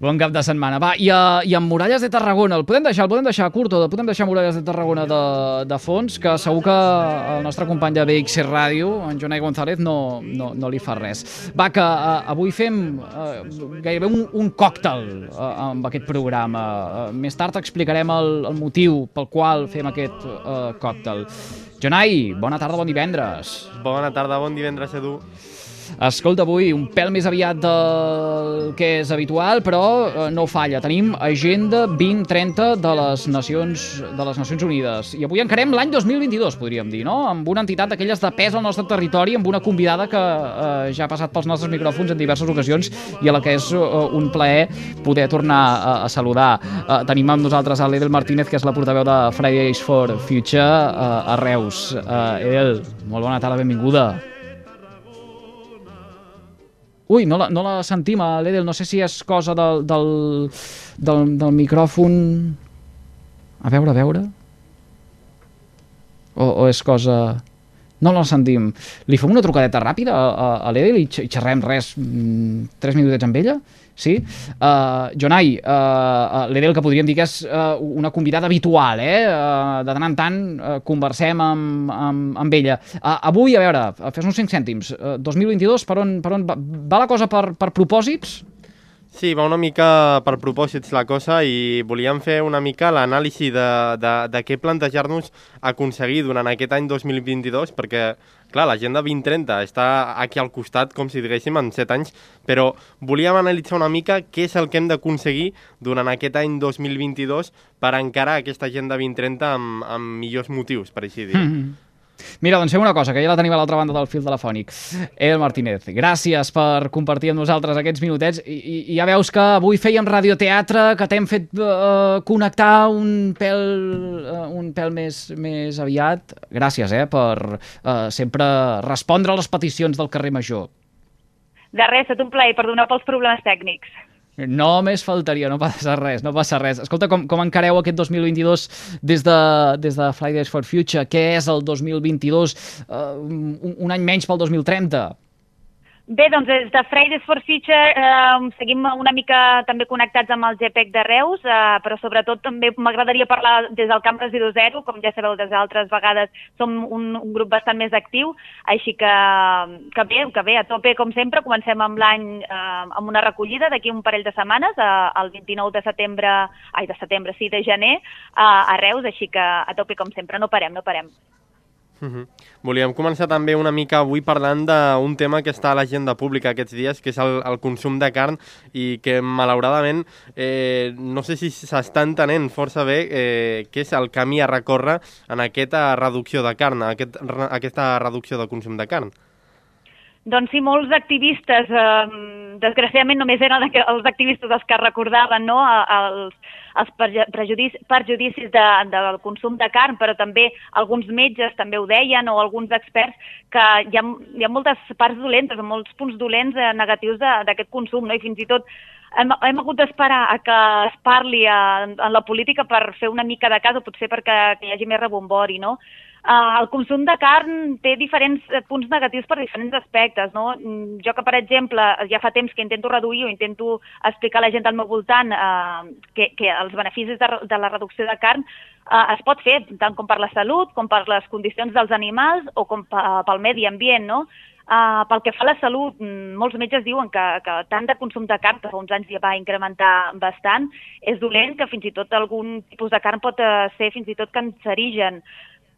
Bon cap de setmana. Va, i, a, i amb Muralles de Tarragona, el podem deixar, el podem deixar curt o el podem deixar Muralles de Tarragona de, de fons, que segur que el nostre company de BXC Ràdio, en Jonai González, no, no, no li fa res. Va, que uh, avui fem uh, gairebé un, un còctel uh, amb aquest programa. Uh, més tard explicarem el, el motiu pel qual fem aquest uh, còctel. Jonai, bona tarda, bon divendres. Bona tarda, bon divendres, Edu. Escolta, avui un pèl més aviat del que és habitual, però eh, no falla. Tenim Agenda 2030 de les Nacions, de les Nacions Unides. I avui encarem l'any 2022, podríem dir, no? Amb una entitat d'aquelles de pes al nostre territori, amb una convidada que eh, ja ha passat pels nostres micròfons en diverses ocasions i a la que és eh, un plaer poder tornar a, a saludar. Eh, tenim amb nosaltres a l'Edel Martínez, que és la portaveu de Fridays for Future eh, a Reus. Eh, Edel, molt bona tarda, benvinguda. Ui, no la, no la sentim, l'Edel. No sé si és cosa del, del, del, del micròfon... A veure, a veure... O, o és cosa... No la sentim. Li fem una trucadeta ràpida a, a, l'Edel i, xerrem res, mm, tres minutets amb ella? Sí? Uh, Jonai, uh, l'Edel, que podríem dir que és uh, una convidada habitual, eh? Uh, de tant en tant uh, conversem amb, amb, amb ella. Uh, avui, a veure, fes uns 5 cèntims. Uh, 2022, per on, per on va, va la cosa per, per propòsits? Sí, va una mica per propòsits la cosa i volíem fer una mica l'anàlisi de, de, de què plantejar-nos aconseguir durant aquest any 2022, perquè, clar, l'agenda 2030 està aquí al costat, com si diguéssim, en 7 anys, però volíem analitzar una mica què és el que hem d'aconseguir durant aquest any 2022 per encarar aquesta agenda 2030 amb, amb millors motius, per així dir. Mm -hmm. Mira, doncs fem una cosa, que ja la tenim a l'altra banda del fil telefònic. El Martínez, gràcies per compartir amb nosaltres aquests minutets. I, i, ja veus que avui fèiem radioteatre, que t'hem fet uh, connectar un pèl, uh, un pèl més, més aviat. Gràcies, eh, per uh, sempre respondre a les peticions del carrer Major. De res, tot un plaer, perdonar pels problemes tècnics. No més faltaria, no passa res, no passa res. Escolta, com, com encareu aquest 2022 des de, des de Fridays for Future? Què és el 2022? Uh, un, un any menys pel 2030? Bé, doncs des de Fridays for Future eh, seguim una mica també connectats amb el GPEC de Reus, eh, però sobretot també m'agradaria parlar des del Camp Residu Zero, com ja sabeu des d'altres vegades som un, un grup bastant més actiu, així que, que bé, que bé, a tope com sempre, comencem amb l'any eh, amb una recollida d'aquí un parell de setmanes, eh, el 29 de setembre, ai de setembre, sí, de gener, eh, a Reus, així que a tope com sempre, no parem, no parem. Uh -huh. Volíem començar també una mica avui parlant d'un tema que està a l'agenda pública aquests dies, que és el, el consum de carn i que malauradament eh, no sé si s'està entenent força bé eh, què és el camí a recórrer en aquesta reducció de carn, aquest, aquesta reducció de consum de carn. Doncs sí, molts activistes, eh, desgraciadament només eren els activistes els que recordaven no, els, els prejudicis, perjudicis de, del consum de carn, però també alguns metges també ho deien, o alguns experts, que hi ha, hi ha moltes parts dolentes, molts punts dolents eh, negatius d'aquest consum, no? i fins i tot hem, hem hagut d'esperar a que es parli a, en la política per fer una mica de cas, o potser perquè que hi hagi més rebombori, no? Uh, el consum de carn té diferents eh, punts negatius per diferents aspectes. No? Mm, jo que, per exemple, ja fa temps que intento reduir o intento explicar a la gent al meu voltant uh, que, que els beneficis de, de la reducció de carn uh, es pot fer tant com per la salut, com per les condicions dels animals o com pel medi ambient. No? Uh, pel que fa a la salut, mm, molts metges diuen que, que tant de consum de carn, que fa uns anys ja va incrementar bastant, és dolent, que fins i tot algun tipus de carn pot ser fins i tot cancerigen.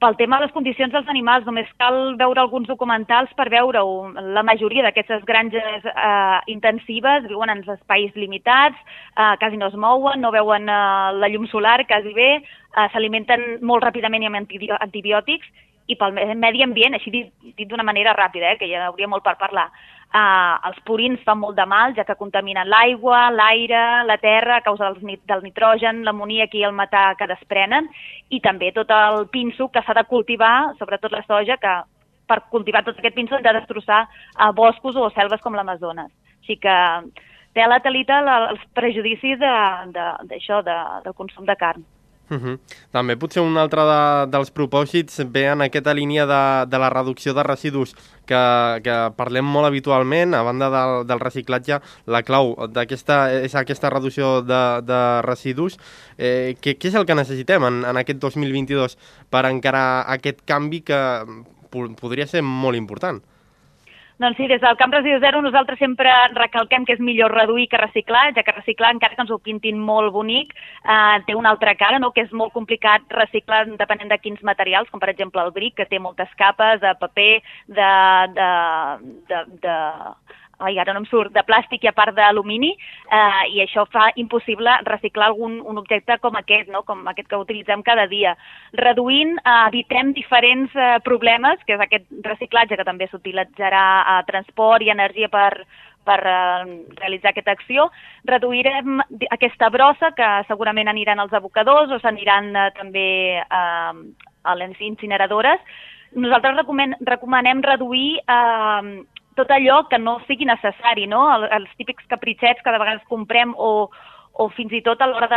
Pel tema de les condicions dels animals, només cal veure alguns documentals per veure-ho. La majoria d'aquestes granges eh, intensives viuen en espais limitats, eh, quasi no es mouen, no veuen eh, la llum solar quasi bé, eh, s'alimenten molt ràpidament amb antibiòtics i pel medi ambient, així dit, dit d'una manera ràpida, eh, que ja hauria molt per parlar, Uh, els purins fan molt de mal, ja que contaminen l'aigua, l'aire, la terra, a causa del, nit del nitrogen, l'amoníac i el metà que desprenen, i també tot el pinso que s'ha de cultivar, sobretot la soja, que per cultivar tot aquest pinso hem de destrossar uh, boscos o selves com l'Amazones. Així que té a la talita els prejudicis d'això, de, de, de, del consum de carn. Uh -huh. També potser un altre de, dels propòsits ve en aquesta línia de, de la reducció de residus que, que parlem molt habitualment, a banda del, del reciclatge, la clau d'aquesta és aquesta reducció de, de residus. Eh, què, és el que necessitem en, en aquest 2022 per encarar aquest canvi que podria ser molt important? Doncs sí, des del Camp Residu Zero nosaltres sempre recalquem que és millor reduir que reciclar, ja que reciclar, encara que ens ho pintin molt bonic, eh, té una altra cara, no? que és molt complicat reciclar depenent de quins materials, com per exemple el bric, que té moltes capes de paper, de, de, de, de ai, ara no em surt, de plàstic i a part d'alumini, eh, i això fa impossible reciclar algun un objecte com aquest, no? com aquest que utilitzem cada dia. Reduint, eh, evitem diferents eh, problemes, que és aquest reciclatge que també s'utilitzarà a transport i energia per, per eh, realitzar aquesta acció. Reduirem aquesta brossa, que segurament aniran als abocadors o s'aniran eh, també eh, a les incineradores. Nosaltres recomanem reduir eh, tot allò que no sigui necessari, no? Els típics capritxets que de vegades comprem o, o fins i tot a l'hora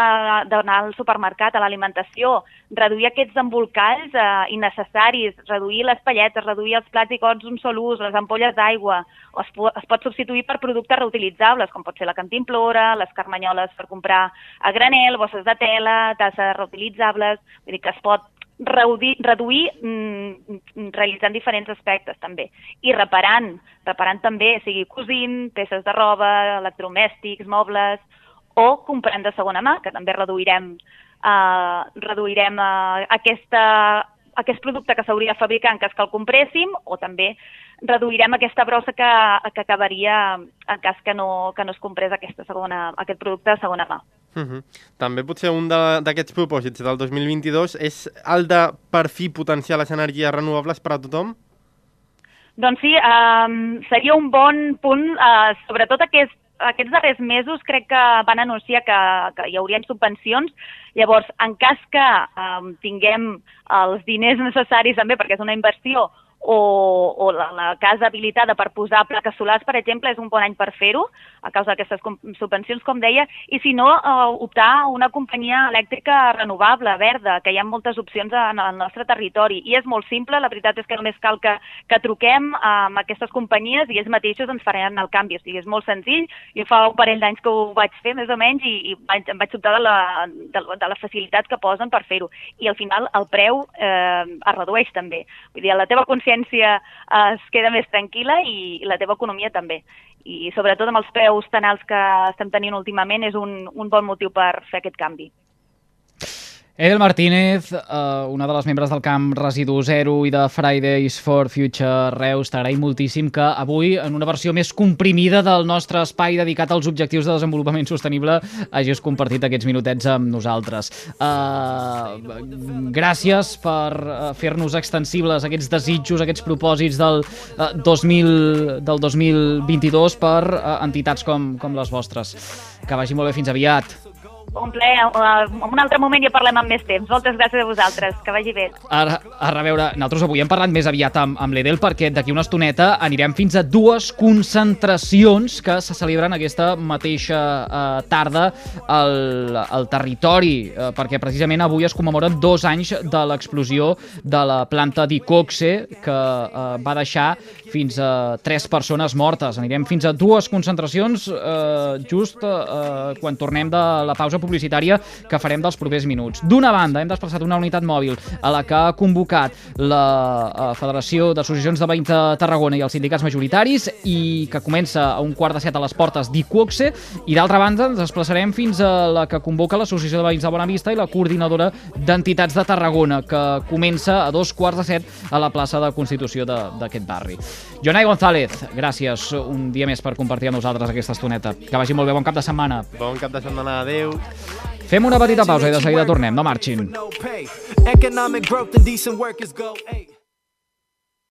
d'anar al supermercat, a l'alimentació, reduir aquests embolcalls eh, innecessaris, reduir les palletes, reduir els plats i gots d'un sol ús, les ampolles d'aigua, o es, es pot substituir per productes reutilitzables, com pot ser la cantimplora, les carmanyoles per comprar a granel, bosses de tela, tasses reutilitzables, vull dir que es pot reduir, reduir mm, realitzant diferents aspectes també. I reparant, reparant també, sigui cosint, peces de roba, electrodomèstics, mobles o comprant de segona mà, que també reduirem, eh, reduirem eh, aquesta, aquest producte que s'hauria de fabricar en cas que el compréssim o també reduirem aquesta brossa que, que acabaria en cas que no, que no es comprés aquesta segona, aquest producte de segona mà. Uh -huh. També potser un d'aquests propòsits del 2022 és el de per fi potenciar les energies renovables per a tothom? Doncs sí, um, seria un bon punt, uh, sobretot aquest, aquests darrers mesos crec que van anunciar que, que hi haurien subvencions. Llavors, en cas que um, tinguem els diners necessaris també, perquè és una inversió, o, o la, la casa habilitada per posar plaques solars, per exemple, és un bon any per fer-ho, a causa d'aquestes subvencions, com deia, i si no, eh, optar a una companyia elèctrica renovable, verda, que hi ha moltes opcions en el nostre territori. I és molt simple, la veritat és que només cal que, que truquem amb aquestes companyies i ells mateixos ens faran el canvi. O sigui, és molt senzill. Jo fa un parell d'anys que ho vaig fer, més o menys, i, i vaig, em vaig sobtar de la, de, de la facilitat que posen per fer-ho. I al final el preu eh, es redueix també. Vull dir, la teva consciència consciència eh, es queda més tranquil·la i, la teva economia també. I sobretot amb els preus tan alts que estem tenint últimament és un, un bon motiu per fer aquest canvi. Edel Martínez, eh, una de les membres del camp Residu Zero i de Fridays for Future Reus, t'agraïm moltíssim que avui, en una versió més comprimida del nostre espai dedicat als objectius de desenvolupament sostenible, hagis compartit aquests minutets amb nosaltres. Eh, gràcies per eh, fer-nos extensibles aquests desitjos, aquests propòsits del, eh, 2000, del 2022 per eh, entitats com, com les vostres. Que vagi molt bé, fins aviat un ple, en un altre moment ja parlem amb més temps. Moltes gràcies a vosaltres, que vagi bé. Ara a veure, nosaltres avui hem parlat més aviat amb, amb l'Edel perquè d'aquí una estoneta anirem fins a dues concentracions que se celebren aquesta mateixa eh, tarda al, al territori, eh, perquè precisament avui es commemoren dos anys de l'explosió de la planta d'Icoxe que eh, va deixar fins a tres persones mortes. Anirem fins a dues concentracions eh, just eh, quan tornem de la pausa publicitària que farem dels propers minuts. D'una banda, hem desplaçat una unitat mòbil a la que ha convocat la eh, Federació d'Associacions de Veïns de Tarragona i els sindicats majoritaris i que comença a un quart de set a les portes d'Iquoxe i d'altra banda ens desplaçarem fins a la que convoca l'Associació de Veïns de Bonavista i la coordinadora d'entitats de Tarragona que comença a dos quarts de set a la plaça de Constitució d'aquest barri. Jonai González, gràcies un dia més per compartir amb nosaltres aquesta estoneta. Que vagi molt bé, bon cap de setmana. Bon cap de setmana, adeu. Fem una petita pausa i de seguida tornem, no marxin. Economic growth and decent work is go.